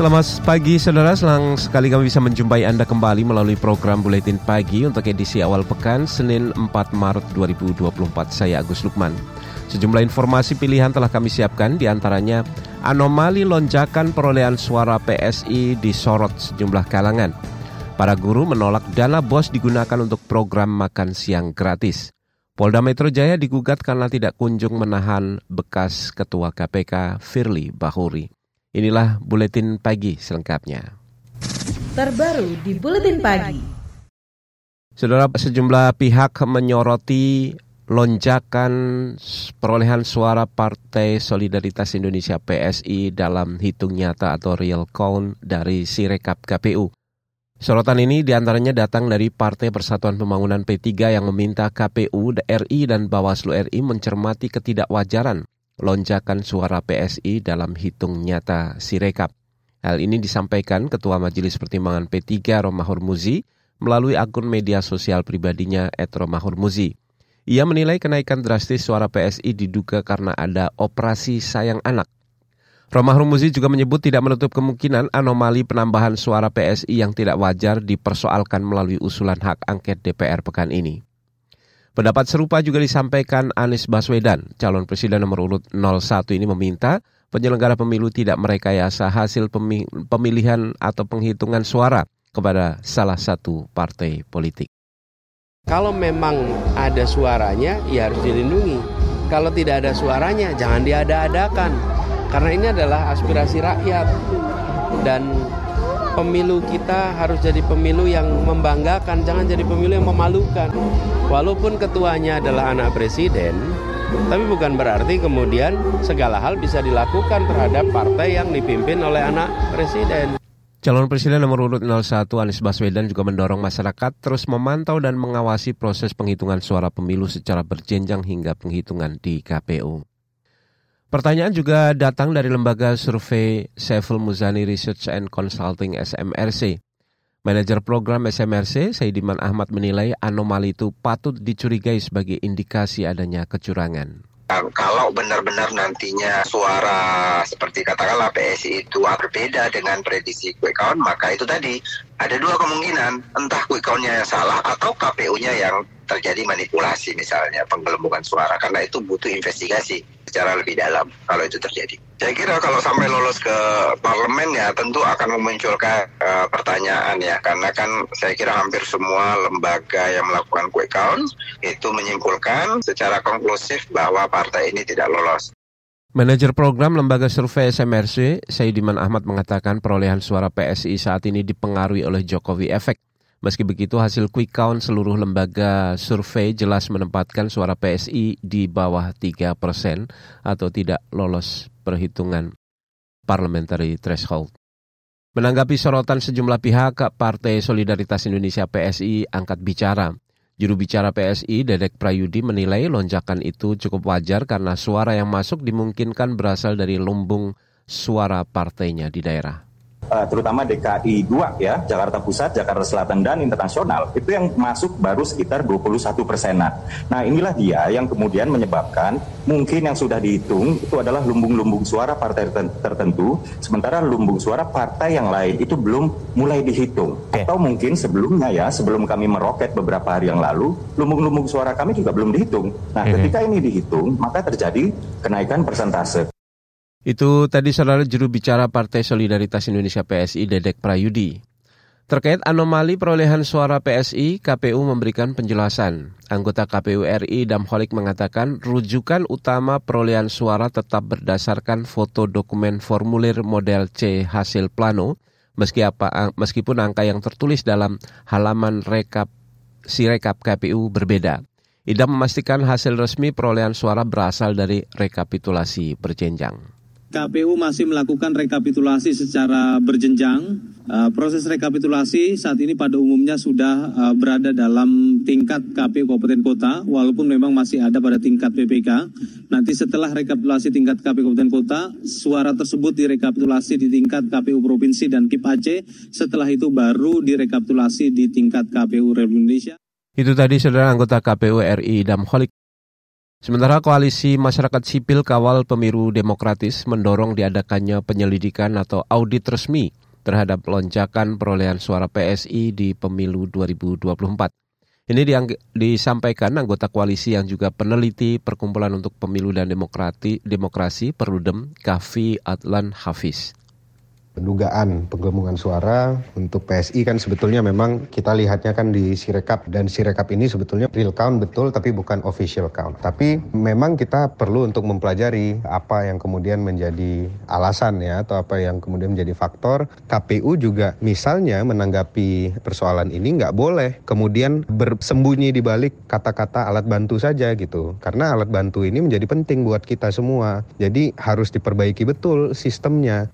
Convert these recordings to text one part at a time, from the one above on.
Selamat pagi saudara, senang sekali kami bisa menjumpai Anda kembali melalui program Buletin Pagi untuk edisi awal pekan Senin 4 Maret 2024. Saya Agus Lukman. Sejumlah informasi pilihan telah kami siapkan di antaranya anomali lonjakan perolehan suara PSI disorot sejumlah kalangan. Para guru menolak dana bos digunakan untuk program makan siang gratis. Polda Metro Jaya digugat karena tidak kunjung menahan bekas Ketua KPK Firly Bahuri. Inilah buletin pagi selengkapnya. Terbaru di buletin pagi. Saudara sejumlah pihak menyoroti lonjakan perolehan suara Partai Solidaritas Indonesia PSI dalam hitung nyata atau real count dari Sirekap KPU. Sorotan ini di antaranya datang dari Partai Persatuan Pembangunan P3 yang meminta KPU, RI, dan Bawaslu RI mencermati ketidakwajaran lonjakan suara PSI dalam hitung nyata Sirekap. Hal ini disampaikan Ketua Majelis Pertimbangan P3 Roma Hormuzi melalui akun media sosial pribadinya et Roma Hormuzi. Ia menilai kenaikan drastis suara PSI diduga karena ada operasi sayang anak. Roma Hormuzi juga menyebut tidak menutup kemungkinan anomali penambahan suara PSI yang tidak wajar dipersoalkan melalui usulan hak angket DPR pekan ini. Pendapat serupa juga disampaikan Anies Baswedan. Calon Presiden nomor urut 01 ini meminta penyelenggara pemilu tidak merekayasa hasil pemilihan atau penghitungan suara kepada salah satu partai politik. Kalau memang ada suaranya, ya harus dilindungi. Kalau tidak ada suaranya, jangan diada-adakan. Karena ini adalah aspirasi rakyat. Dan pemilu kita harus jadi pemilu yang membanggakan, jangan jadi pemilu yang memalukan. Walaupun ketuanya adalah anak presiden, tapi bukan berarti kemudian segala hal bisa dilakukan terhadap partai yang dipimpin oleh anak presiden. Calon Presiden nomor urut 01 Anies Baswedan juga mendorong masyarakat terus memantau dan mengawasi proses penghitungan suara pemilu secara berjenjang hingga penghitungan di KPU. Pertanyaan juga datang dari lembaga survei Sevel Muzani Research and Consulting SMRC. Manajer program SMRC, Saidiman Ahmad menilai anomali itu patut dicurigai sebagai indikasi adanya kecurangan. Kalau benar-benar nantinya suara seperti katakanlah PSI itu berbeda dengan prediksi quick count, maka itu tadi ada dua kemungkinan, entah quick count-nya yang salah atau KPU-nya yang terjadi manipulasi misalnya penggelembungan suara karena itu butuh investigasi secara lebih dalam kalau itu terjadi. Saya kira kalau sampai lolos ke parlemen ya tentu akan memunculkan uh, pertanyaan ya karena kan saya kira hampir semua lembaga yang melakukan quick count itu menyimpulkan secara konklusif bahwa partai ini tidak lolos. Manajer program Lembaga Survei SMRC, Saidiman Ahmad mengatakan perolehan suara PSI saat ini dipengaruhi oleh Jokowi Efek Meski begitu, hasil quick count seluruh lembaga survei jelas menempatkan suara PSI di bawah 3 persen atau tidak lolos perhitungan parliamentary threshold. Menanggapi sorotan sejumlah pihak, Partai Solidaritas Indonesia PSI angkat bicara. Juru bicara PSI, Dedek Prayudi, menilai lonjakan itu cukup wajar karena suara yang masuk dimungkinkan berasal dari lumbung suara partainya di daerah. Eh, terutama DKI 2 ya, Jakarta Pusat, Jakarta Selatan dan internasional, itu yang masuk baru sekitar 21 persenan. Nah inilah dia yang kemudian menyebabkan mungkin yang sudah dihitung itu adalah lumbung-lumbung suara partai tertentu, sementara lumbung suara partai yang lain itu belum mulai dihitung. Atau mungkin sebelumnya ya, sebelum kami meroket beberapa hari yang lalu, lumbung-lumbung suara kami juga belum dihitung. Nah ketika ini dihitung, maka terjadi kenaikan persentase. Itu tadi saudara juru bicara Partai Solidaritas Indonesia PSI Dedek Prayudi. Terkait anomali perolehan suara PSI, KPU memberikan penjelasan. Anggota KPU RI Damholik mengatakan rujukan utama perolehan suara tetap berdasarkan foto dokumen formulir model C hasil plano, meski apa, meskipun angka yang tertulis dalam halaman rekap si rekap KPU berbeda. Idam memastikan hasil resmi perolehan suara berasal dari rekapitulasi berjenjang. KPU masih melakukan rekapitulasi secara berjenjang. Uh, proses rekapitulasi saat ini pada umumnya sudah uh, berada dalam tingkat KPU Kabupaten Kota, walaupun memang masih ada pada tingkat PPK. Nanti setelah rekapitulasi tingkat KPU Kabupaten Kota, suara tersebut direkapitulasi di tingkat KPU Provinsi dan KIP Aceh. Setelah itu baru direkapitulasi di tingkat KPU Republik Indonesia. Itu tadi saudara anggota KPU RI Damholik Sementara Koalisi Masyarakat Sipil Kawal Pemilu Demokratis mendorong diadakannya penyelidikan atau audit resmi terhadap lonjakan perolehan suara PSI di pemilu 2024. Ini disampaikan anggota koalisi yang juga peneliti Perkumpulan untuk Pemilu dan Demokrati, Demokrasi Perludem, Kavi Adlan Hafiz dugaan penggabungan suara untuk PSI kan sebetulnya memang kita lihatnya kan di Sirekap dan Sirekap ini sebetulnya real count betul tapi bukan official count. Tapi memang kita perlu untuk mempelajari apa yang kemudian menjadi alasan ya atau apa yang kemudian menjadi faktor. KPU juga misalnya menanggapi persoalan ini nggak boleh kemudian bersembunyi di balik kata-kata alat bantu saja gitu. Karena alat bantu ini menjadi penting buat kita semua. Jadi harus diperbaiki betul sistemnya.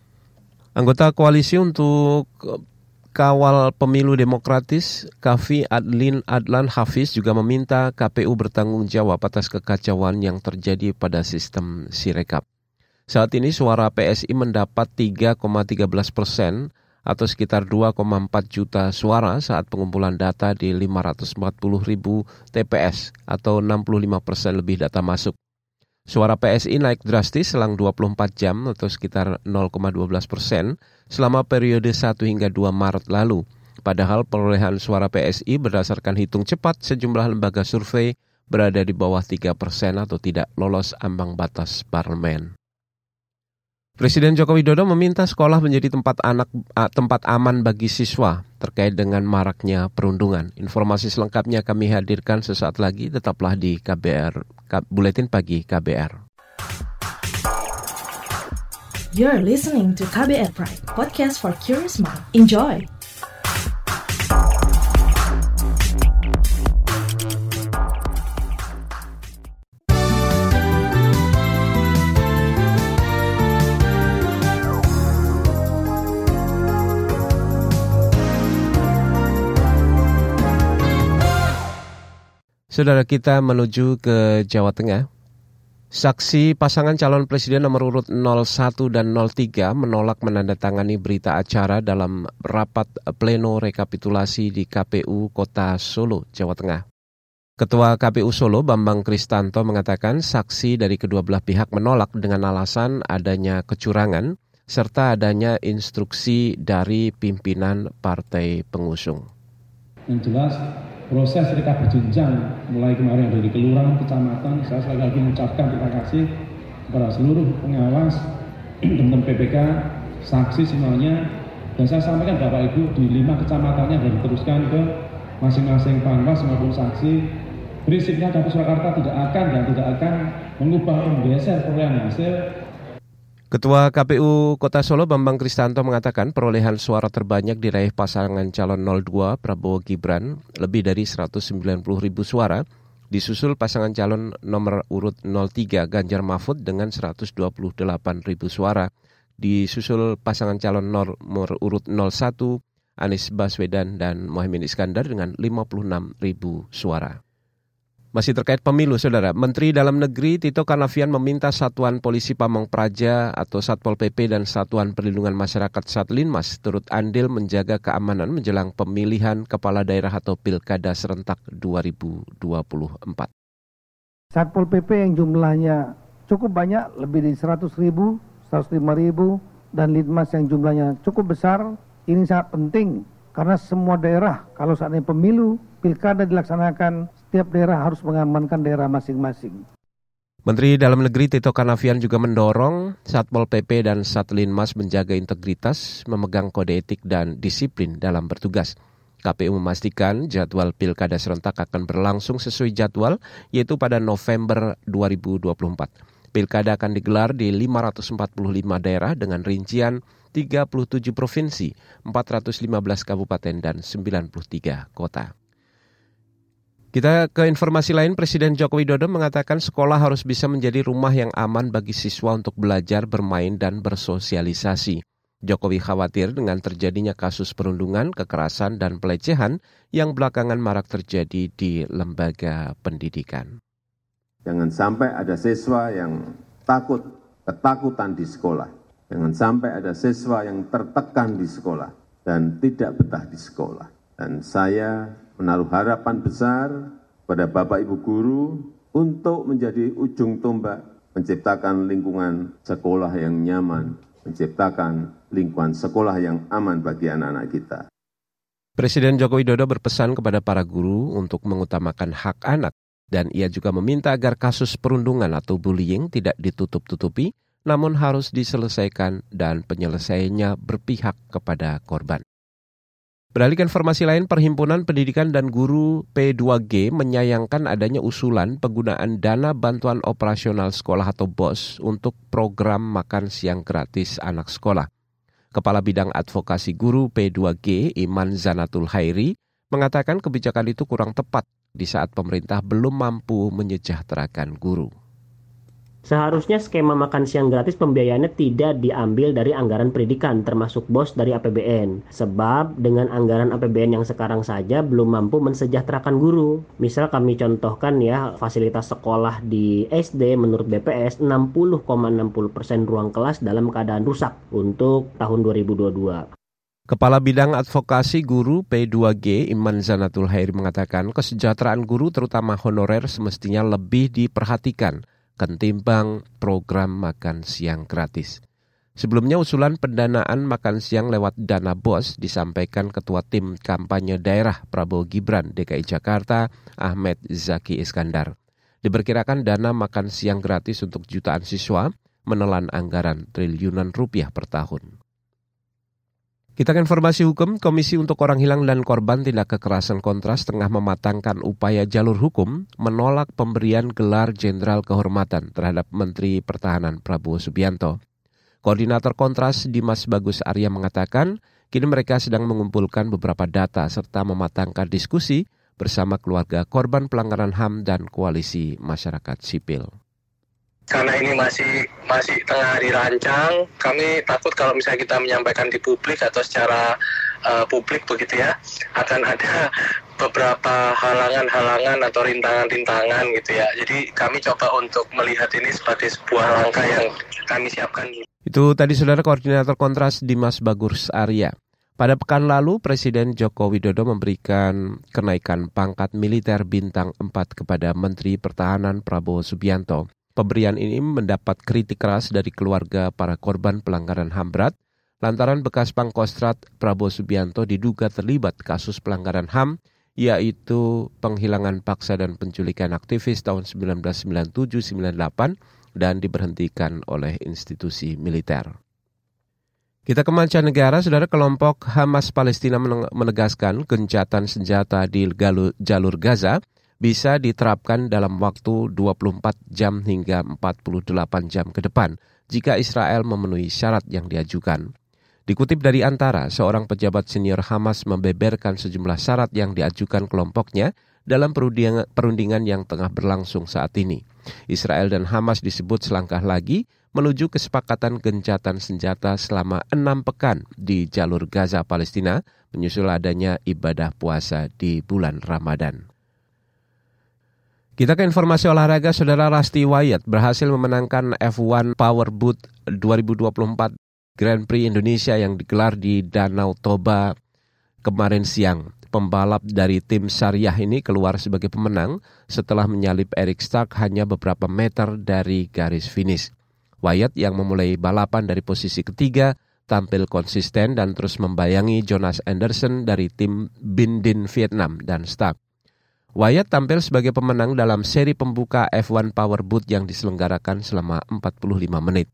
Anggota koalisi untuk kawal pemilu demokratis, Kavi Adlin Adlan Hafiz juga meminta KPU bertanggung jawab atas kekacauan yang terjadi pada sistem Sirekap. Saat ini suara PSI mendapat 3,13 persen atau sekitar 2,4 juta suara saat pengumpulan data di 540 ribu TPS atau 65 persen lebih data masuk. Suara PSI naik drastis selang 24 jam atau sekitar 0,12 persen selama periode 1 hingga 2 Maret lalu. Padahal perolehan suara PSI berdasarkan hitung cepat sejumlah lembaga survei berada di bawah 3 persen atau tidak lolos ambang batas parlemen. Presiden Joko Widodo meminta sekolah menjadi tempat anak tempat aman bagi siswa terkait dengan maraknya perundungan. Informasi selengkapnya kami hadirkan sesaat lagi. Tetaplah di KBR Buletin Pagi KBR. You're listening to KBR Pride, podcast for curious mind. Enjoy. Saudara kita menuju ke Jawa Tengah. Saksi pasangan calon presiden nomor urut 01 dan 03 menolak menandatangani berita acara dalam rapat pleno rekapitulasi di KPU Kota Solo, Jawa Tengah. Ketua KPU Solo Bambang Kristanto mengatakan saksi dari kedua belah pihak menolak dengan alasan adanya kecurangan serta adanya instruksi dari pimpinan partai pengusung. Yang jelas proses mereka berjenjang mulai kemarin dari kelurahan, kecamatan. Saya sekali lagi mengucapkan terima kasih kepada seluruh pengawas, teman-teman PPK, saksi semuanya. Dan saya sampaikan Bapak Ibu di lima kecamatannya dan diteruskan ke masing-masing panwas maupun saksi. Prinsipnya Dapur Surakarta tidak akan dan tidak akan mengubah menggeser perolehan hasil Ketua KPU Kota Solo Bambang Kristanto mengatakan perolehan suara terbanyak diraih pasangan calon 02 Prabowo Gibran lebih dari 190 ribu suara, disusul pasangan calon nomor urut 03 Ganjar Mahfud dengan 128 ribu suara, disusul pasangan calon nomor urut 01 Anies Baswedan dan Mohaimin Iskandar dengan 56 ribu suara. Masih terkait pemilu, Saudara. Menteri Dalam Negeri Tito Karnavian meminta Satuan Polisi Pamong Praja atau Satpol PP dan Satuan Perlindungan Masyarakat Satlinmas turut andil menjaga keamanan menjelang pemilihan kepala daerah atau pilkada serentak 2024. Satpol PP yang jumlahnya cukup banyak, lebih dari 100 ribu, 105 ribu, dan Litmas yang jumlahnya cukup besar, ini sangat penting karena semua daerah kalau saatnya pemilu, pilkada dilaksanakan setiap daerah harus mengamankan daerah masing-masing. Menteri Dalam Negeri Tito Karnavian juga mendorong Satpol PP dan Satlinmas menjaga integritas, memegang kode etik dan disiplin dalam bertugas. KPU memastikan jadwal pilkada serentak akan berlangsung sesuai jadwal, yaitu pada November 2024. Pilkada akan digelar di 545 daerah dengan rincian 37 provinsi, 415 kabupaten, dan 93 kota. Kita ke informasi lain, Presiden Joko Widodo mengatakan sekolah harus bisa menjadi rumah yang aman bagi siswa untuk belajar, bermain, dan bersosialisasi. Jokowi khawatir dengan terjadinya kasus perundungan, kekerasan, dan pelecehan yang belakangan marak terjadi di lembaga pendidikan. Jangan sampai ada siswa yang takut, ketakutan di sekolah. Jangan sampai ada siswa yang tertekan di sekolah dan tidak betah di sekolah. Dan saya menaruh harapan besar pada Bapak Ibu guru untuk menjadi ujung tombak menciptakan lingkungan sekolah yang nyaman, menciptakan lingkungan sekolah yang aman bagi anak-anak kita. Presiden Joko Widodo berpesan kepada para guru untuk mengutamakan hak anak dan ia juga meminta agar kasus perundungan atau bullying tidak ditutup-tutupi namun harus diselesaikan dan penyelesaiannya berpihak kepada korban. Beralih ke informasi lain, Perhimpunan Pendidikan dan Guru P2G menyayangkan adanya usulan penggunaan dana bantuan operasional sekolah atau BOS untuk program makan siang gratis anak sekolah. Kepala Bidang Advokasi Guru P2G, Iman Zanatul Hairi, mengatakan kebijakan itu kurang tepat di saat pemerintah belum mampu menyejahterakan guru. Seharusnya skema makan siang gratis pembiayaannya tidak diambil dari anggaran pendidikan termasuk BOS dari APBN. Sebab dengan anggaran APBN yang sekarang saja belum mampu mensejahterakan guru. Misal kami contohkan ya fasilitas sekolah di SD menurut BPS 60,60% ,60 ruang kelas dalam keadaan rusak untuk tahun 2022. Kepala Bidang Advokasi Guru P2G Iman Zanatul Hairi mengatakan kesejahteraan guru terutama honorer semestinya lebih diperhatikan ketimbang program makan siang gratis. Sebelumnya usulan pendanaan makan siang lewat dana BOS disampaikan Ketua Tim Kampanye Daerah Prabowo Gibran DKI Jakarta Ahmed Zaki Iskandar. Diperkirakan dana makan siang gratis untuk jutaan siswa menelan anggaran triliunan rupiah per tahun. Kita ke informasi hukum, Komisi untuk Orang Hilang dan Korban Tindak Kekerasan Kontras tengah mematangkan upaya jalur hukum menolak pemberian gelar Jenderal Kehormatan terhadap Menteri Pertahanan Prabowo Subianto. Koordinator Kontras Dimas Bagus Arya mengatakan, kini mereka sedang mengumpulkan beberapa data serta mematangkan diskusi bersama keluarga korban pelanggaran HAM dan koalisi masyarakat sipil karena ini masih masih tengah dirancang, kami takut kalau misalnya kita menyampaikan di publik atau secara uh, publik begitu ya, akan ada beberapa halangan-halangan atau rintangan-rintangan gitu ya. Jadi kami coba untuk melihat ini sebagai sebuah langkah yang kami siapkan. Itu tadi saudara koordinator kontras Dimas Bagus Arya. Pada pekan lalu, Presiden Joko Widodo memberikan kenaikan pangkat militer bintang 4 kepada Menteri Pertahanan Prabowo Subianto. Pemberian ini mendapat kritik keras dari keluarga para korban pelanggaran HAM berat lantaran bekas Pangkostrat Prabowo Subianto diduga terlibat kasus pelanggaran HAM yaitu penghilangan paksa dan penculikan aktivis tahun 1997-98 dan diberhentikan oleh institusi militer. Kita ke mancanegara, saudara kelompok Hamas Palestina menegaskan gencatan senjata di jalur Gaza bisa diterapkan dalam waktu 24 jam hingga 48 jam ke depan jika Israel memenuhi syarat yang diajukan. Dikutip dari Antara, seorang pejabat senior Hamas membeberkan sejumlah syarat yang diajukan kelompoknya dalam perundingan yang tengah berlangsung saat ini. Israel dan Hamas disebut selangkah lagi menuju kesepakatan gencatan senjata selama enam pekan di jalur Gaza Palestina menyusul adanya ibadah puasa di bulan Ramadan. Kita ke informasi olahraga, Saudara Rasti Wyatt berhasil memenangkan F1 Powerboat 2024 Grand Prix Indonesia yang digelar di Danau Toba kemarin siang. Pembalap dari tim Syariah ini keluar sebagai pemenang setelah menyalip Eric Stark hanya beberapa meter dari garis finish. Wyatt yang memulai balapan dari posisi ketiga tampil konsisten dan terus membayangi Jonas Anderson dari tim Bindin Vietnam dan Stark. Wyatt tampil sebagai pemenang dalam seri pembuka F1 Powerboat yang diselenggarakan selama 45 menit.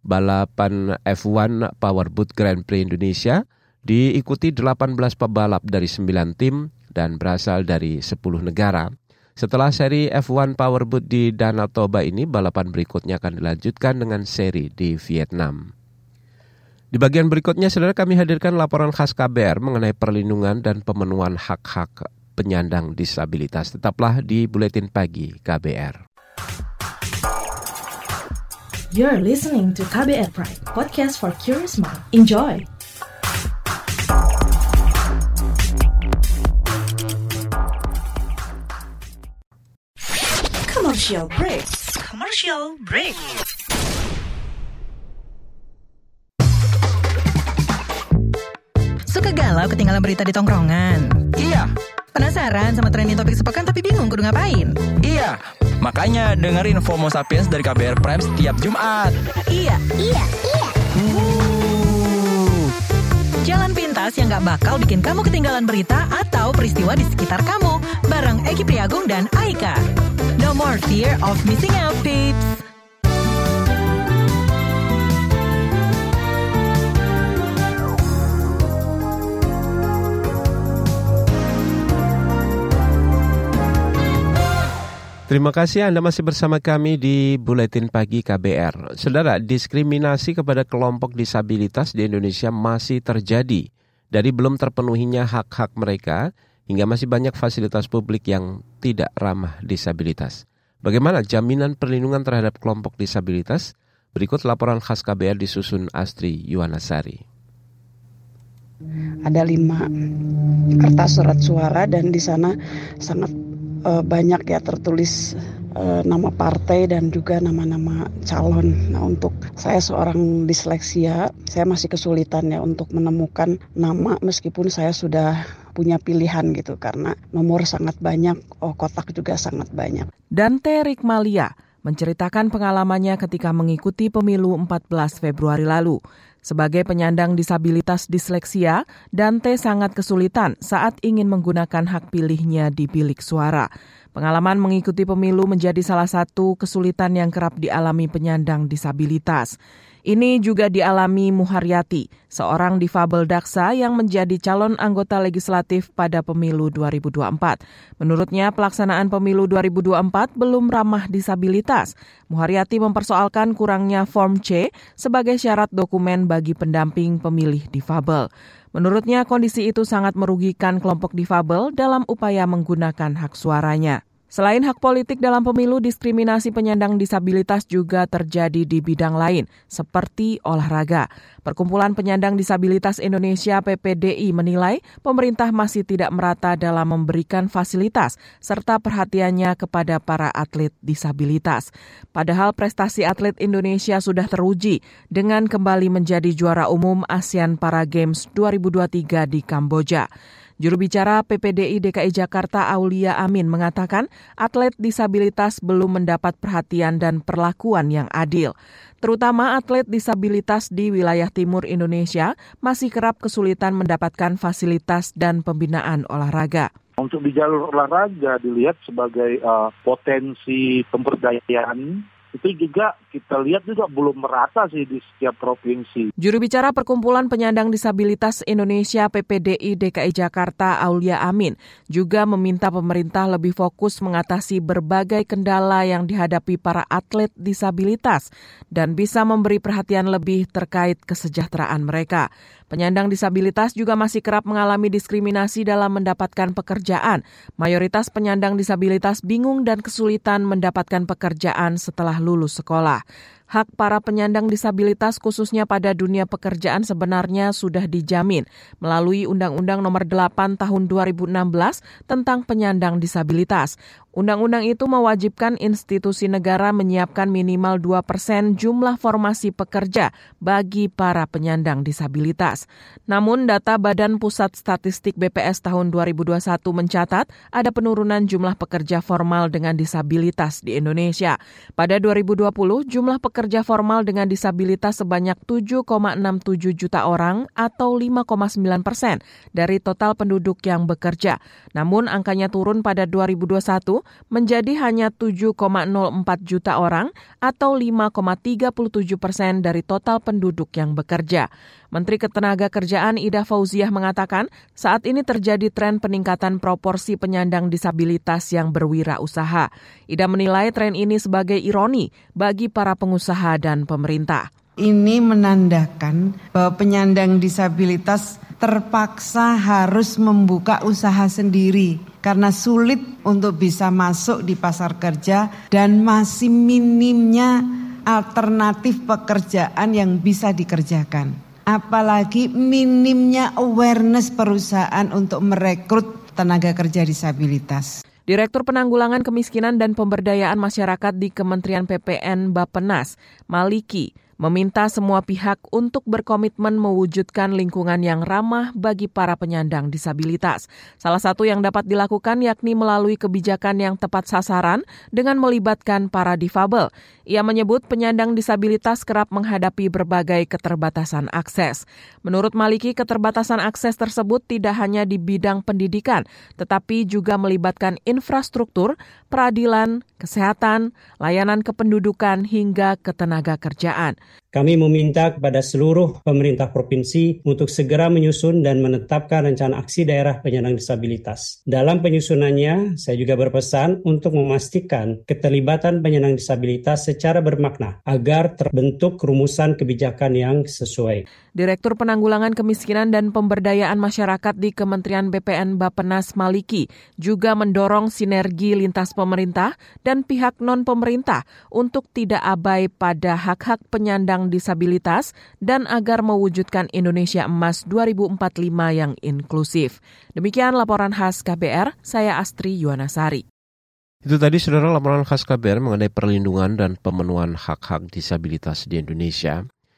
Balapan F1 Powerboat Grand Prix Indonesia diikuti 18 pebalap dari 9 tim dan berasal dari 10 negara. Setelah seri F1 Powerboat di Danau Toba ini, balapan berikutnya akan dilanjutkan dengan seri di Vietnam. Di bagian berikutnya, saudara kami hadirkan laporan khas KBR mengenai perlindungan dan pemenuhan hak-hak penyandang disabilitas. Tetaplah di Buletin Pagi KBR. You're listening to KBR Pride, podcast for curious mind. Enjoy! Commercial break. Commercial break. Suka galau ketinggalan berita di tongkrongan? Iya. Penasaran sama trending topik sepekan tapi bingung kudu ngapain? Iya. Makanya dengerin FOMO Sapiens dari KBR Prime setiap Jumat. Iya. Iya. Iya. Jalan pintas yang gak bakal bikin kamu ketinggalan berita atau peristiwa di sekitar kamu. Bareng Eki Priagung dan Aika. No more fear of missing out, peeps. Terima kasih Anda masih bersama kami di Buletin Pagi KBR. Saudara, diskriminasi kepada kelompok disabilitas di Indonesia masih terjadi. Dari belum terpenuhinya hak-hak mereka, hingga masih banyak fasilitas publik yang tidak ramah disabilitas. Bagaimana jaminan perlindungan terhadap kelompok disabilitas? Berikut laporan khas KBR disusun Astri Yuwanasari. Ada lima kertas surat suara dan di sana sangat uh, banyak ya tertulis uh, nama partai dan juga nama-nama calon. Nah untuk saya seorang disleksia, saya masih kesulitan ya untuk menemukan nama meskipun saya sudah punya pilihan gitu karena nomor sangat banyak, oh kotak juga sangat banyak. Dante Rikmalia menceritakan pengalamannya ketika mengikuti pemilu 14 Februari lalu. Sebagai penyandang disabilitas disleksia, Dante sangat kesulitan saat ingin menggunakan hak pilihnya di bilik suara. Pengalaman mengikuti pemilu menjadi salah satu kesulitan yang kerap dialami penyandang disabilitas. Ini juga dialami Muharyati, seorang difabel daksa yang menjadi calon anggota legislatif pada pemilu 2024. Menurutnya, pelaksanaan pemilu 2024 belum ramah disabilitas. Muharyati mempersoalkan kurangnya Form C sebagai syarat dokumen bagi pendamping pemilih difabel. Menurutnya, kondisi itu sangat merugikan kelompok difabel dalam upaya menggunakan hak suaranya. Selain hak politik dalam pemilu, diskriminasi penyandang disabilitas juga terjadi di bidang lain, seperti olahraga. Perkumpulan Penyandang Disabilitas Indonesia PPDI menilai pemerintah masih tidak merata dalam memberikan fasilitas serta perhatiannya kepada para atlet disabilitas. Padahal prestasi atlet Indonesia sudah teruji dengan kembali menjadi juara umum ASEAN Para Games 2023 di Kamboja. Juru bicara PPDI DKI Jakarta Aulia Amin mengatakan atlet disabilitas belum mendapat perhatian dan perlakuan yang adil. Terutama atlet disabilitas di wilayah timur Indonesia masih kerap kesulitan mendapatkan fasilitas dan pembinaan olahraga. Untuk di jalur olahraga dilihat sebagai uh, potensi pemberdayaan itu juga kita lihat juga belum merata sih di setiap provinsi. Juru bicara Perkumpulan Penyandang Disabilitas Indonesia PPDI DKI Jakarta Aulia Amin juga meminta pemerintah lebih fokus mengatasi berbagai kendala yang dihadapi para atlet disabilitas dan bisa memberi perhatian lebih terkait kesejahteraan mereka. Penyandang disabilitas juga masih kerap mengalami diskriminasi dalam mendapatkan pekerjaan. Mayoritas penyandang disabilitas bingung dan kesulitan mendapatkan pekerjaan setelah lulus sekolah. Hak para penyandang disabilitas khususnya pada dunia pekerjaan sebenarnya sudah dijamin melalui Undang-Undang Nomor 8 Tahun 2016 tentang penyandang disabilitas. Undang-undang itu mewajibkan institusi negara menyiapkan minimal 2 persen jumlah formasi pekerja bagi para penyandang disabilitas. Namun data Badan Pusat Statistik BPS tahun 2021 mencatat ada penurunan jumlah pekerja formal dengan disabilitas di Indonesia. Pada 2020 jumlah pekerja formal dengan disabilitas sebanyak 7,67 juta orang atau 5,9 persen dari total penduduk yang bekerja. Namun angkanya turun pada 2021 menjadi hanya 7,04 juta orang atau 5,37 persen dari total penduduk yang bekerja. Menteri Ketenagakerjaan Ida Fauziah mengatakan saat ini terjadi tren peningkatan proporsi penyandang disabilitas yang berwirausaha. Ida menilai tren ini sebagai ironi bagi para pengusaha dan pemerintah. Ini menandakan bahwa penyandang disabilitas terpaksa harus membuka usaha sendiri karena sulit untuk bisa masuk di pasar kerja dan masih minimnya alternatif pekerjaan yang bisa dikerjakan. Apalagi minimnya awareness perusahaan untuk merekrut tenaga kerja disabilitas. Direktur Penanggulangan Kemiskinan dan Pemberdayaan Masyarakat di Kementerian PPN Bapenas, Maliki, meminta semua pihak untuk berkomitmen mewujudkan lingkungan yang ramah bagi para penyandang disabilitas. Salah satu yang dapat dilakukan yakni melalui kebijakan yang tepat sasaran dengan melibatkan para difabel. Ia menyebut penyandang disabilitas kerap menghadapi berbagai keterbatasan akses. Menurut Maliki, keterbatasan akses tersebut tidak hanya di bidang pendidikan, tetapi juga melibatkan infrastruktur, peradilan, kesehatan, layanan kependudukan, hingga ketenaga kerjaan. Kami meminta kepada seluruh pemerintah provinsi untuk segera menyusun dan menetapkan rencana aksi daerah penyandang disabilitas. Dalam penyusunannya, saya juga berpesan untuk memastikan keterlibatan penyandang disabilitas secara bermakna agar terbentuk rumusan kebijakan yang sesuai. Direktur Penanggulangan Kemiskinan dan Pemberdayaan Masyarakat di Kementerian BPN Bapenas Maliki juga mendorong sinergi lintas pemerintah dan pihak non-pemerintah untuk tidak abai pada hak-hak penyandang disabilitas dan agar mewujudkan Indonesia Emas 2045 yang inklusif. Demikian laporan khas KBR, saya Astri Yuwanasari. Itu tadi saudara laporan khas KBR mengenai perlindungan dan pemenuhan hak-hak disabilitas di Indonesia.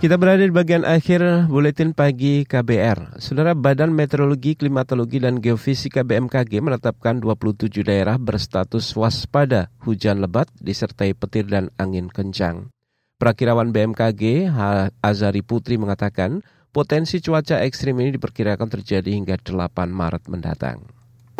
Kita berada di bagian akhir buletin pagi KBR. Saudara Badan Meteorologi, Klimatologi, dan Geofisika BMKG menetapkan 27 daerah berstatus waspada hujan lebat disertai petir dan angin kencang. Perakirawan BMKG, Azari Putri mengatakan, potensi cuaca ekstrim ini diperkirakan terjadi hingga 8 Maret mendatang.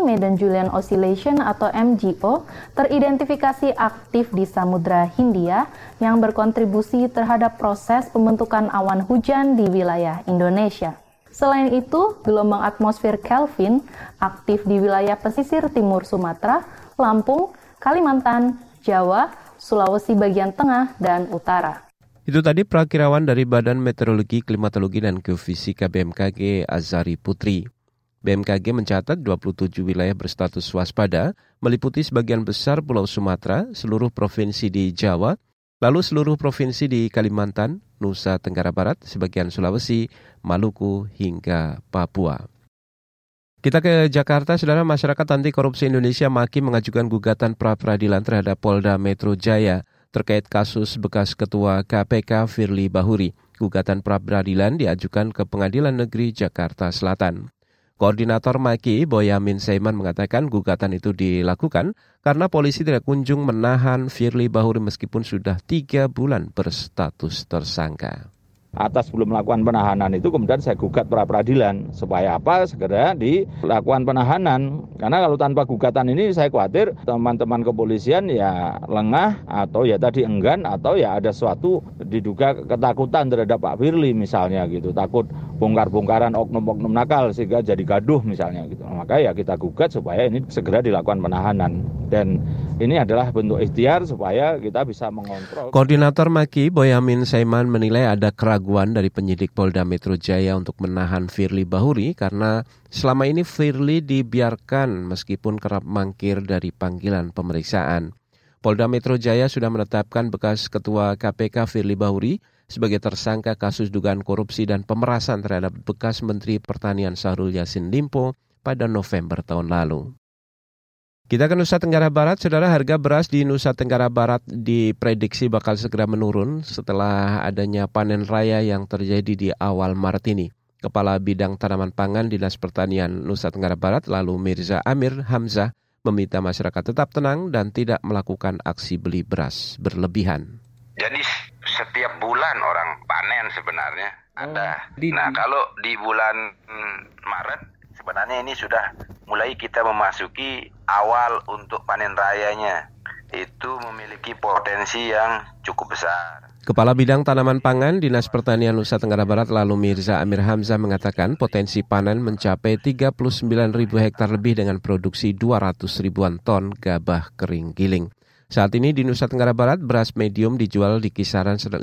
Medan Julian Oscillation atau MGO teridentifikasi aktif di Samudra Hindia yang berkontribusi terhadap proses pembentukan awan hujan di wilayah Indonesia. Selain itu, gelombang atmosfer Kelvin aktif di wilayah pesisir timur Sumatera, Lampung, Kalimantan, Jawa, Sulawesi bagian tengah, dan utara. Itu tadi perakirawan dari Badan Meteorologi, Klimatologi, dan Geofisika BMKG Azari Putri. BMKG mencatat 27 wilayah berstatus waspada, meliputi sebagian besar Pulau Sumatera, seluruh provinsi di Jawa, lalu seluruh provinsi di Kalimantan, Nusa Tenggara Barat, sebagian Sulawesi, Maluku, hingga Papua. Kita ke Jakarta, saudara masyarakat anti korupsi Indonesia maki mengajukan gugatan pra-peradilan terhadap Polda Metro Jaya terkait kasus bekas Ketua KPK Firly Bahuri. Gugatan pra-peradilan diajukan ke Pengadilan Negeri Jakarta Selatan. Koordinator Maki, Boyamin Saiman mengatakan gugatan itu dilakukan karena polisi tidak kunjung menahan Firly Bahuri meskipun sudah tiga bulan berstatus tersangka. Atas belum melakukan penahanan itu kemudian saya gugat pra peradilan supaya apa? Segera dilakukan penahanan. Karena kalau tanpa gugatan ini saya khawatir teman-teman kepolisian ya lengah atau ya tadi enggan atau ya ada suatu diduga ketakutan terhadap Pak Firly misalnya gitu. Takut bongkar-bongkaran oknum-oknum nakal sehingga jadi gaduh misalnya gitu maka ya kita gugat supaya ini segera dilakukan penahanan dan ini adalah bentuk ikhtiar supaya kita bisa mengontrol. Koordinator Maki Boyamin Saiman menilai ada keraguan dari penyidik Polda Metro Jaya untuk menahan Firly Bahuri karena selama ini Firly dibiarkan meskipun kerap mangkir dari panggilan pemeriksaan. Polda Metro Jaya sudah menetapkan bekas Ketua KPK Firly Bahuri sebagai tersangka kasus dugaan korupsi dan pemerasan terhadap bekas Menteri Pertanian Sahrul Yassin Limpo pada November tahun lalu. Kita ke Nusa Tenggara Barat, saudara harga beras di Nusa Tenggara Barat diprediksi bakal segera menurun setelah adanya panen raya yang terjadi di awal Maret ini. Kepala Bidang Tanaman Pangan Dinas Pertanian Nusa Tenggara Barat lalu Mirza Amir Hamzah meminta masyarakat tetap tenang dan tidak melakukan aksi beli beras berlebihan. Jadi setiap bulan orang panen sebenarnya ada. Oh, nah kalau di bulan hmm, Maret sebenarnya ini sudah mulai kita memasuki awal untuk panen rayanya. Itu memiliki potensi yang cukup besar. Kepala Bidang Tanaman Pangan Dinas Pertanian Nusa Tenggara Barat lalu Mirza Amir Hamzah mengatakan potensi panen mencapai 39 ribu hektar lebih dengan produksi 200 ribuan ton gabah kering giling. Saat ini di Nusa Tenggara Barat beras medium dijual di kisaran 15.000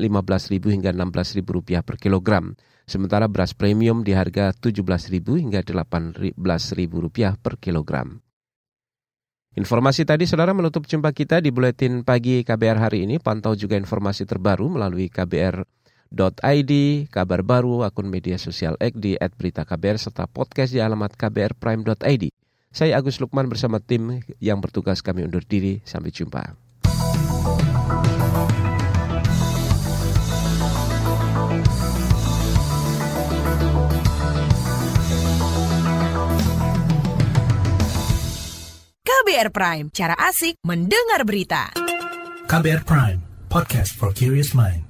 hingga 16.000 rupiah per kilogram. Sementara beras premium di harga 17.000 hingga 18.000 rupiah per kilogram. Informasi tadi saudara menutup jumpa kita di Buletin Pagi KBR hari ini. Pantau juga informasi terbaru melalui kbr.id, kabar baru, akun media sosial X di @beritaKBR serta podcast di alamat kbrprime.id. Saya Agus Lukman bersama tim yang bertugas kami undur diri. Sampai jumpa. KBR Prime, cara asik mendengar berita. KBR Prime, podcast for curious mind.